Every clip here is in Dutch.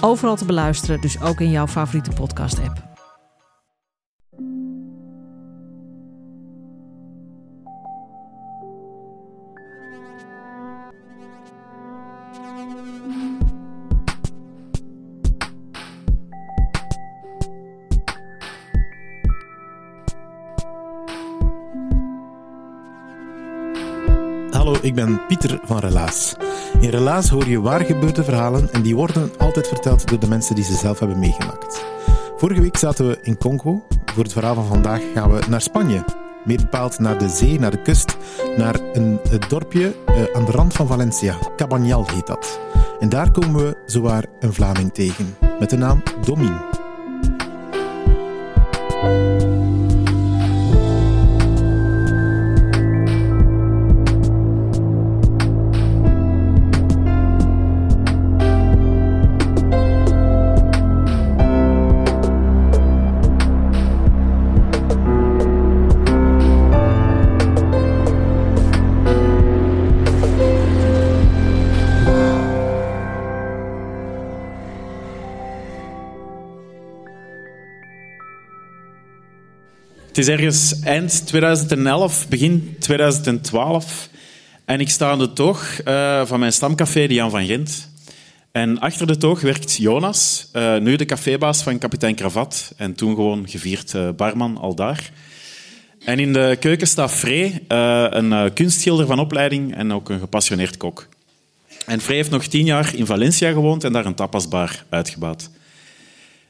Overal te beluisteren, dus ook in jouw favoriete podcast-app. Van Relaas. In Relaas hoor je waar gebeurde verhalen en die worden altijd verteld door de mensen die ze zelf hebben meegemaakt. Vorige week zaten we in Congo. Voor het verhaal van vandaag gaan we naar Spanje. Meer bepaald naar de zee, naar de kust, naar een dorpje eh, aan de rand van Valencia. Cabanyal heet dat. En daar komen we zowaar een Vlaming tegen, met de naam Domin. Het is ergens eind 2011, begin 2012. En ik sta aan de toog uh, van mijn stamcafé, de Jan van Gent. En achter de toog werkt Jonas, uh, nu de cafébaas van kapitein Kravat. En toen gewoon gevierd uh, barman al daar. En in de keuken staat Frey, een kunstschilder van opleiding en ook een gepassioneerd kok. En Frey heeft nog tien jaar in Valencia gewoond en daar een tapasbar uitgebouwd.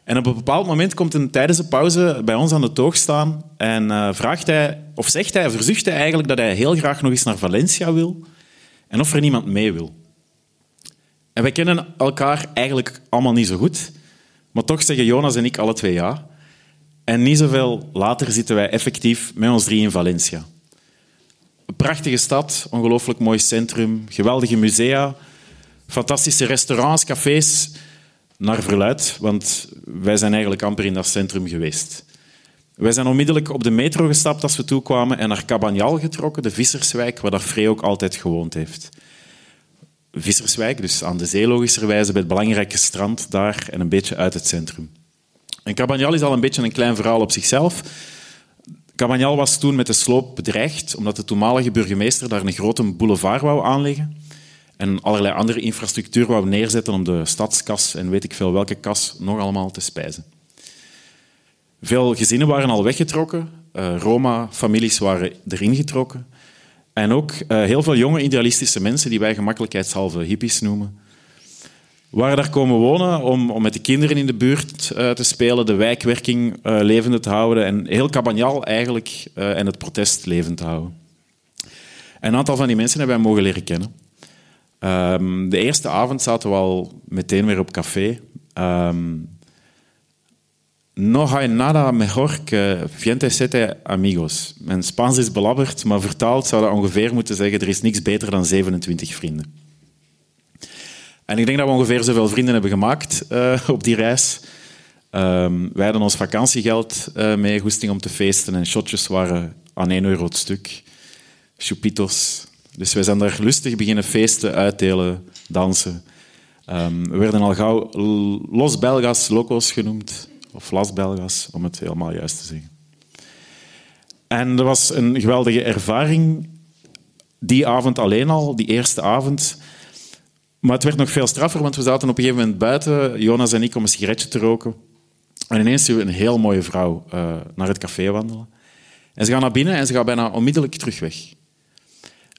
En op een bepaald moment komt hij tijdens de pauze bij ons aan de toog staan en uh, vraagt hij, of zegt hij, verzucht hij eigenlijk dat hij heel graag nog eens naar Valencia wil en of er niemand mee wil. En wij kennen elkaar eigenlijk allemaal niet zo goed, maar toch zeggen Jonas en ik alle twee ja. En niet zoveel later zitten wij effectief met ons drie in Valencia. Een prachtige stad, ongelooflijk mooi centrum, geweldige musea, fantastische restaurants, cafés naar verluid, want wij zijn eigenlijk amper in dat centrum geweest. Wij zijn onmiddellijk op de metro gestapt als we toekwamen en naar Cabanyal getrokken, de visserswijk, waar Frey ook altijd gewoond heeft. Visserswijk, dus aan de zee logischerwijze, bij het belangrijke strand daar en een beetje uit het centrum. En Cabanyal is al een beetje een klein verhaal op zichzelf. Cabanyal was toen met de sloop bedreigd, omdat de toenmalige burgemeester daar een grote boulevard wou aanleggen en allerlei andere infrastructuur wou neerzetten om de stadskas en weet ik veel welke kas nog allemaal te spijzen. Veel gezinnen waren al weggetrokken, uh, Roma-families waren erin getrokken en ook uh, heel veel jonge idealistische mensen, die wij gemakkelijkheidshalve hippies noemen, waren daar komen wonen om, om met de kinderen in de buurt uh, te spelen, de wijkwerking levend te houden en heel Cabagnal eigenlijk en het protest levend te houden. En een aantal van die mensen hebben wij mogen leren kennen. Um, de eerste avond zaten we al meteen weer op café. Um, no hay nada mejor que Viente sete amigos. Mijn Spaans is belabberd, maar vertaald zou dat ongeveer moeten zeggen er is niks beter dan 27 vrienden. En ik denk dat we ongeveer zoveel vrienden hebben gemaakt uh, op die reis. Um, wij hadden ons vakantiegeld uh, mee, goesting om te feesten en shotjes waren aan 1 euro het stuk. Chupitos, dus wij zijn daar lustig beginnen feesten, uitdelen, dansen. Um, we werden al gauw Los Belgas Locos genoemd, of Las Belgas, om het helemaal juist te zeggen. En dat was een geweldige ervaring, die avond alleen al, die eerste avond. Maar het werd nog veel straffer, want we zaten op een gegeven moment buiten, Jonas en ik, om een sigaretje te roken. En ineens zien we een heel mooie vrouw uh, naar het café wandelen. En ze gaat naar binnen en ze gaat bijna onmiddellijk terug weg.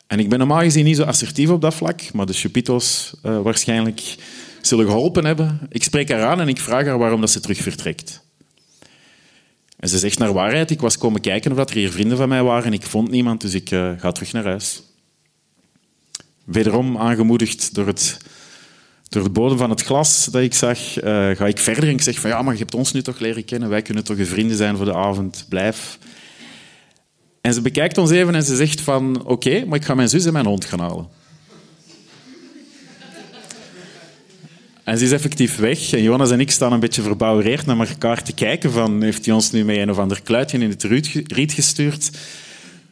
En ik ben normaal gezien niet zo assertief op dat vlak, maar de Chupito's uh, waarschijnlijk zullen geholpen hebben. Ik spreek haar aan en ik vraag haar waarom dat ze terug vertrekt. En ze zegt naar waarheid, ik was komen kijken of er hier vrienden van mij waren en ik vond niemand, dus ik uh, ga terug naar huis. Wederom aangemoedigd door het door de bodem van het glas dat ik zag, eh, ga ik verder en ik zeg van ja, maar je hebt ons nu toch leren kennen, wij kunnen toch je vrienden zijn voor de avond, blijf. En ze bekijkt ons even en ze zegt van oké, maar ik ga mijn zus en mijn hond gaan halen. En ze is effectief weg. En Jonas en ik staan een beetje verbouwereerd naar elkaar te kijken. Van, heeft hij ons nu met een of ander kluitje in het riet gestuurd?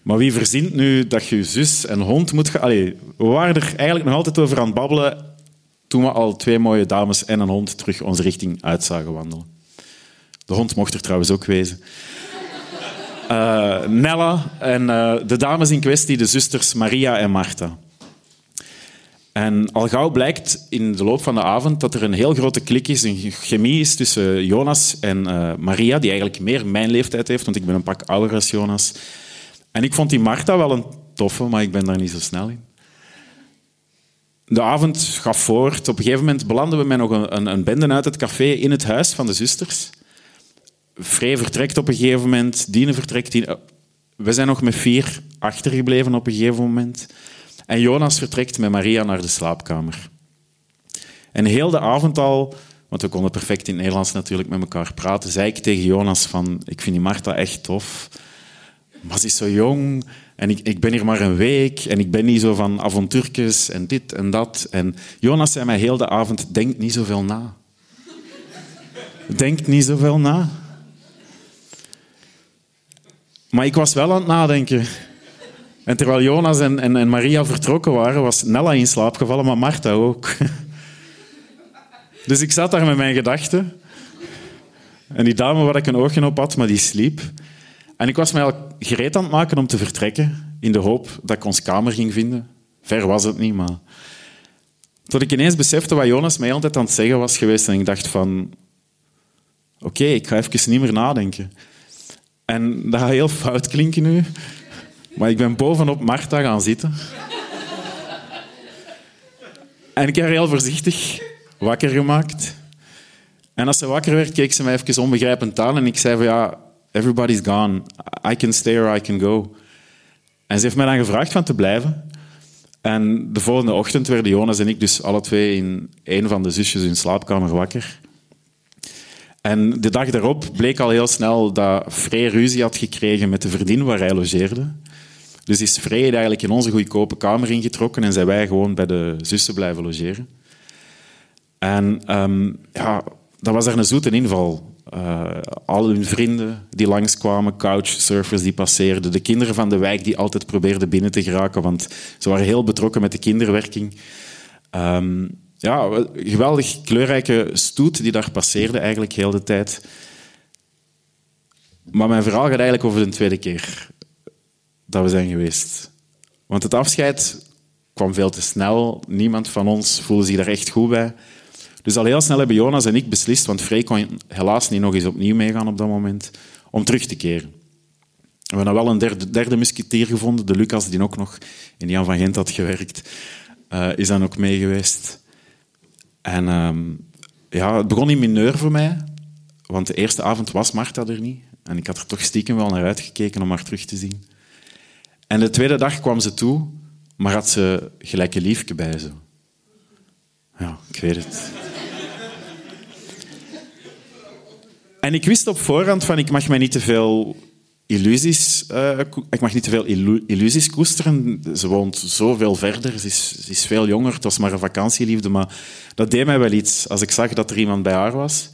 Maar wie verzint nu dat je zus en hond moet gaan... Allee, we waren er eigenlijk nog altijd over aan het babbelen toen we al twee mooie dames en een hond terug onze richting uit zagen wandelen. De hond mocht er trouwens ook wezen. Uh, Nella en uh, de dames in kwestie, de zusters Maria en Marta. En al gauw blijkt in de loop van de avond dat er een heel grote klik is, een chemie is tussen Jonas en uh, Maria, die eigenlijk meer mijn leeftijd heeft, want ik ben een pak ouder als Jonas. En ik vond die Marta wel een toffe, maar ik ben daar niet zo snel in. De avond gaf voort. Op een gegeven moment belanden we met nog een, een, een bende uit het café in het huis van de zusters. Frey vertrekt op een gegeven moment, Dine vertrekt. Dine... We zijn nog met vier achtergebleven op een gegeven moment. En Jonas vertrekt met Maria naar de slaapkamer. En heel de avond al, want we konden perfect in het Nederlands natuurlijk met elkaar praten, zei ik tegen Jonas van, ik vind die Marta echt tof, maar ze is zo jong en ik, ik ben hier maar een week en ik ben niet zo van avontuurtjes en dit en dat. En Jonas zei mij heel de avond, denk niet zoveel na. Denk niet zoveel na. Maar ik was wel aan het nadenken. En terwijl Jonas en, en, en Maria vertrokken waren, was Nella in slaap gevallen, maar Marta ook. Dus ik zat daar met mijn gedachten. En die dame waar ik een oogje op had, maar die sliep. En ik was mij al gereed aan het maken om te vertrekken, in de hoop dat ik ons kamer ging vinden. Ver was het niet, maar... Tot ik ineens besefte wat Jonas mij altijd aan het zeggen was geweest. En ik dacht van... Oké, ik ga even niet meer nadenken. En dat gaat heel fout klinken nu. Maar ik ben bovenop Marta gaan zitten. En ik heb haar heel voorzichtig wakker gemaakt. En als ze wakker werd, keek ze mij even onbegrijpend aan. En ik zei van ja, everybody's gone. I can stay or I can go. En ze heeft mij dan gevraagd van te blijven. En de volgende ochtend werden Jonas en ik dus alle twee in een van de zusjes in slaapkamer wakker. En de dag daarop bleek al heel snel dat Frey ruzie had gekregen met de verdien waar hij logeerde. Dus is Frey eigenlijk in onze goedkope kamer ingetrokken en zijn wij gewoon bij de zussen blijven logeren. En um, ja, dat was er een zoete inval. Uh, al hun vrienden die langskwamen, couchsurfers die passeerden, de kinderen van de wijk die altijd probeerden binnen te geraken, want ze waren heel betrokken met de kinderwerking. Um, ja, geweldig kleurrijke stoet die daar passeerde eigenlijk heel de tijd. Maar mijn verhaal gaat eigenlijk over de tweede keer dat we zijn geweest. Want het afscheid kwam veel te snel. Niemand van ons voelde zich daar echt goed bij. Dus al heel snel hebben Jonas en ik beslist, want Frey kon helaas niet nog eens opnieuw meegaan op dat moment, om terug te keren. We hebben wel een derde, derde musketier gevonden, de Lucas, die ook nog in Jan van Gent had gewerkt, uh, is dan ook mee geweest. En uh, ja, het begon in mineur voor mij, want de eerste avond was Marta er niet. En ik had er toch stiekem wel naar uitgekeken om haar terug te zien. En de tweede dag kwam ze toe, maar had ze gelijk een bij ze. Ja, ik weet het. En ik wist op voorhand van ik mag mij niet te veel illusies, uh, ik mag niet te veel illusies koesteren. Ze woont zoveel verder, ze is, is, veel jonger, het was maar een vakantieliefde, maar dat deed mij wel iets als ik zag dat er iemand bij haar was.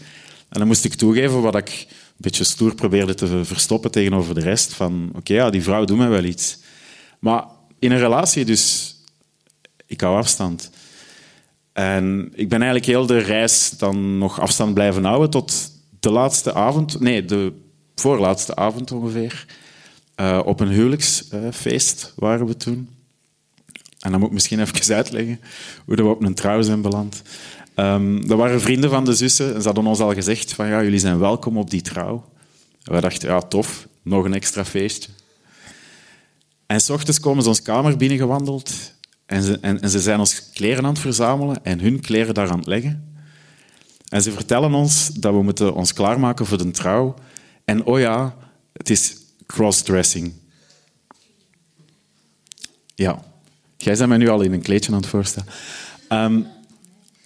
En dan moest ik toegeven wat ik een beetje stoer probeerde te verstoppen tegenover de rest, van oké, ja, die vrouw doet mij wel iets. Maar in een relatie dus, ik hou afstand. En ik ben eigenlijk heel de reis dan nog afstand blijven houden tot de laatste avond, nee, de voorlaatste avond ongeveer. Uh, op een huwelijksfeest waren we toen. En dan moet ik misschien even uitleggen hoe we op een trouw zijn beland. Um, dat waren vrienden van de zussen en ze hadden ons al gezegd van ja, jullie zijn welkom op die trouw. We dachten, ja, tof, nog een extra feestje. En s ochtends komen ze ons kamer binnengewandeld en ze, en, en ze zijn ons kleren aan het verzamelen en hun kleren daar aan het leggen. En ze vertellen ons dat we moeten ons klaarmaken voor de trouw. En oh ja, het is crossdressing. Ja, jij bent mij nu al in een kleedje aan het voorstellen. Um,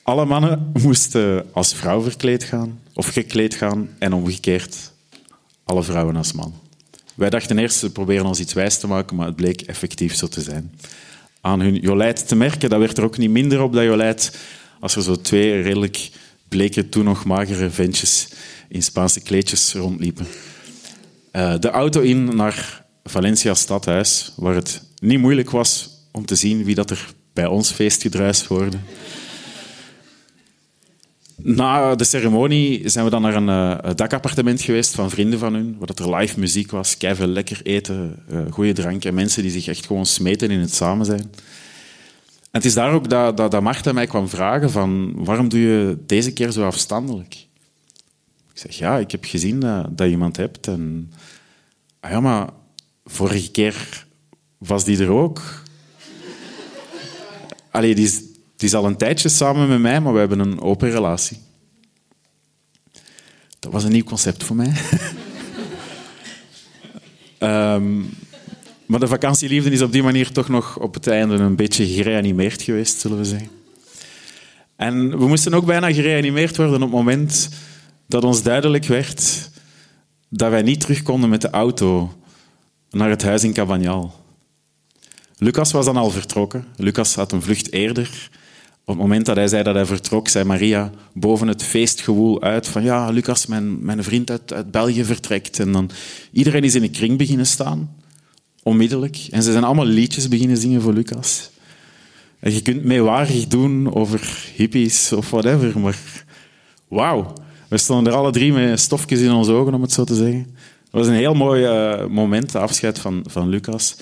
Alle mannen moesten als vrouw verkleed gaan of gekleed gaan en omgekeerd alle vrouwen als man. Wij dachten eerst, ze proberen ons iets wijs te maken, maar het bleek effectief zo te zijn. Aan hun jolijt te merken, dat werd er ook niet minder op dat jolijt als er zo twee redelijk bleke, toen nog magere ventjes in Spaanse kleedjes rondliepen. Uh, de auto in naar Valencia stadhuis, waar het niet moeilijk was om te zien wie dat er bij ons feestgedruis hoorde. Na de ceremonie zijn we dan naar een uh, dakappartement geweest van vrienden van hun, waar dat er live muziek was, keiveel lekker eten, uh, goede drank en mensen die zich echt gewoon smeten in het samen zijn. Het is daar ook dat, dat, dat Marta mij kwam vragen van waarom doe je deze keer zo afstandelijk? Ik zeg, ja, ik heb gezien dat, je iemand hebt. En, ah ja, maar vorige keer was die er ook. Allee, die is, die al een tijdje samen met mij, maar we hebben een open relatie. Dat was een nieuw concept voor mij. um, maar de vakantieliefde is op die manier toch nog op het einde een beetje gereanimeerd geweest, zullen we zeggen. En we moesten ook bijna gereanimeerd worden op het moment dat ons duidelijk werd dat wij niet terug konden met de auto naar het huis in Cabagnal. Lucas was dan al vertrokken. Lucas had een vlucht eerder. Op het moment dat hij zei dat hij vertrok, zei Maria boven het feestgewoel uit van ja, Lucas, mijn, mijn vriend uit, uit België vertrekt. En dan iedereen is in een kring beginnen staan, onmiddellijk. En ze zijn allemaal liedjes beginnen zingen voor Lucas. En je kunt meewarig doen over hippies of whatever, maar wauw. We stonden er alle drie met stofjes in onze ogen, om het zo te zeggen. Dat was een heel mooi uh, moment, de afscheid van, van Lucas.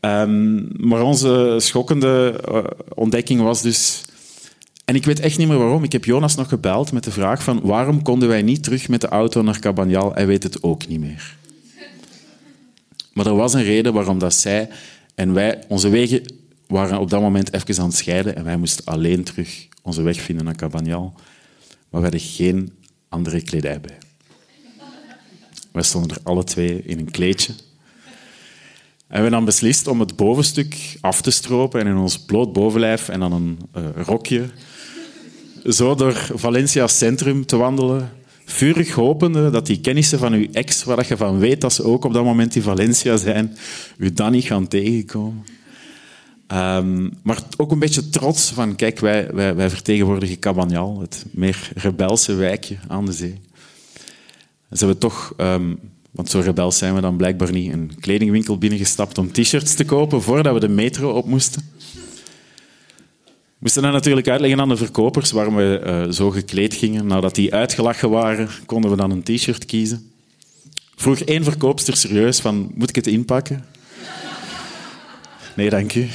Um, maar onze schokkende uh, ontdekking was dus... En ik weet echt niet meer waarom. Ik heb Jonas nog gebeld met de vraag van waarom konden wij niet terug met de auto naar Cabagnal? Hij weet het ook niet meer. Maar er was een reden waarom dat zij en wij... Onze wegen waren op dat moment even aan het scheiden en wij moesten alleen terug onze weg vinden naar Cabagnal. Maar we hadden geen andere kledij bij. Wij stonden er alle twee in een kleedje en we hebben dan beslist om het bovenstuk af te stropen en in ons bloot bovenlijf en dan een uh, rokje zo door Valencia centrum te wandelen. Vurig hopende dat die kennissen van uw ex, waar je van weet dat ze ook op dat moment in Valencia zijn, u dan niet gaan tegenkomen. Um, maar ook een beetje trots van, kijk, wij, wij, wij vertegenwoordigen Cabagnal, het meer rebelse wijkje aan de zee. En ze hebben toch um, want zo rebels zijn we dan blijkbaar niet. Een kledingwinkel binnengestapt om t-shirts te kopen voordat we de metro op moesten. We moesten dan natuurlijk uitleggen aan de verkopers waarom we uh, zo gekleed gingen. Nadat die uitgelachen waren, konden we dan een t-shirt kiezen. Vroeg één verkoopster serieus van, moet ik het inpakken? Nee, dank u.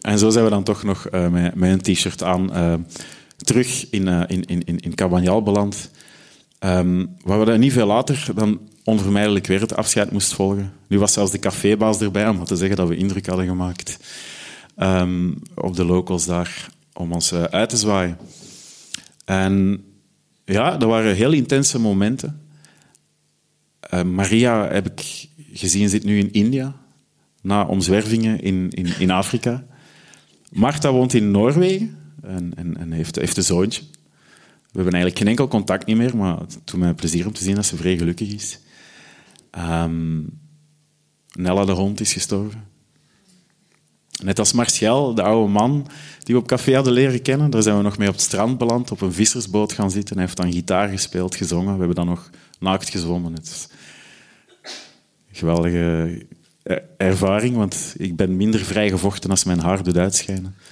En zo zijn we dan toch nog uh, met, een t-shirt aan uh, terug in, in, in, in beland. Um, waar we niet veel later dan onvermijdelijk weer het afscheid moest volgen. Nu was zelfs de cafébaas erbij om te zeggen dat we indruk hadden gemaakt um, op de locals daar, om ons uh, uit te zwaaien. En ja, dat waren heel intense momenten. Uh, Maria heb ik gezien zit nu in India, na omzwervingen in, in, in Afrika. Marta woont in Noorwegen en, en, en heeft, heeft een zoontje. We hebben eigenlijk geen enkel contact niet meer, maar het doet mij plezier om te zien dat ze vrij gelukkig is. Um, Nella de hond is gestorven. Net als Martial, de oude man die we op café hadden leren kennen. Daar zijn we nog mee op het strand beland, op een vissersboot gaan zitten. Hij heeft dan gitaar gespeeld, gezongen. We hebben dan nog naakt gezwommen. Het een geweldige ervaring, want ik ben minder vrijgevochten als mijn haar doet uitschijnen.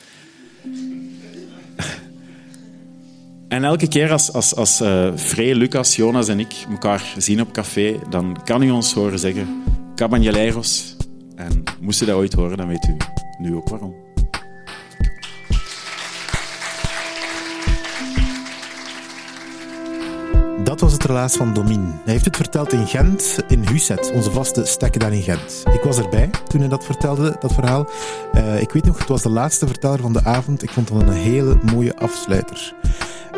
En elke keer als, als, als uh, Frey, Lucas, Jonas en ik elkaar zien op café, dan kan u ons horen zeggen Cabanilleros. En moest u dat ooit horen, dan weet u nu ook waarom. Dat was het relaas van Domin. Hij heeft het verteld in Gent, in Huset, onze vaste stekken daar in Gent. Ik was erbij toen hij dat vertelde, dat verhaal. Uh, ik weet nog, het was de laatste verteller van de avond. Ik vond het een hele mooie afsluiter.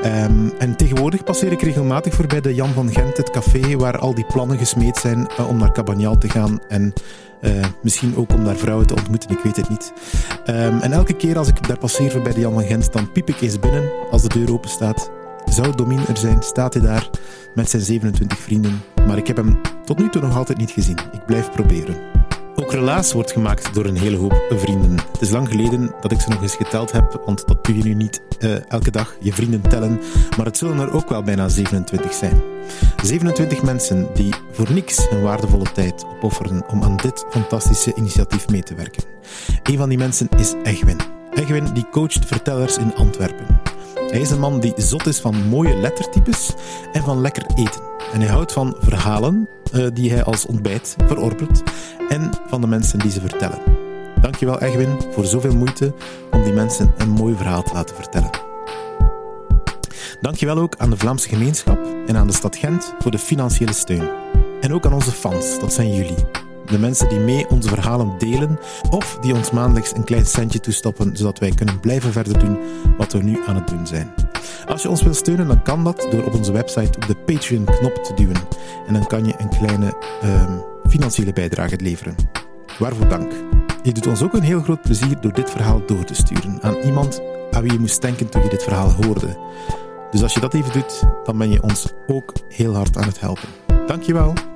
Ehm, en tegenwoordig passeer ik regelmatig voorbij de Jan van Gent, het café waar al die plannen gesmeed zijn eh, om naar Cabagnal te gaan en eh, misschien ook om daar vrouwen te ontmoeten, ik weet het niet. Ehm, en elke keer als ik daar passeer voorbij de Jan van Gent, dan piep ik eens binnen als de deur open staat. Zou Domin er zijn, staat hij daar met zijn 27 vrienden. Maar ik heb hem tot nu toe nog altijd niet gezien. Ik blijf proberen. Ook Relaas wordt gemaakt door een hele hoop vrienden. Het is lang geleden dat ik ze nog eens geteld heb, want dat doe je nu niet uh, elke dag, je vrienden tellen. Maar het zullen er ook wel bijna 27 zijn. 27 mensen die voor niks hun waardevolle tijd opofferen om aan dit fantastische initiatief mee te werken. Een van die mensen is Egwin. Egwin die coacht vertellers in Antwerpen. Hij is een man die zot is van mooie lettertypes en van lekker eten. En hij houdt van verhalen uh, die hij als ontbijt verorbert en van de mensen die ze vertellen. Dankjewel Egwin voor zoveel moeite om die mensen een mooi verhaal te laten vertellen. Dankjewel ook aan de Vlaamse gemeenschap en aan de stad Gent voor de financiële steun. En ook aan onze fans, dat zijn jullie. De mensen die mee onze verhalen delen of die ons maandelijks een klein centje toestoppen zodat wij kunnen blijven verder doen wat we nu aan het doen zijn. Als je ons wilt steunen, dan kan dat door op onze website op de Patreon-knop te duwen. En dan kan je een kleine uh, financiële bijdrage leveren. Waarvoor dank. Je doet ons ook een heel groot plezier door dit verhaal door te sturen aan iemand aan wie je moest denken toen je dit verhaal hoorde. Dus als je dat even doet, dan ben je ons ook heel hard aan het helpen. Dankjewel.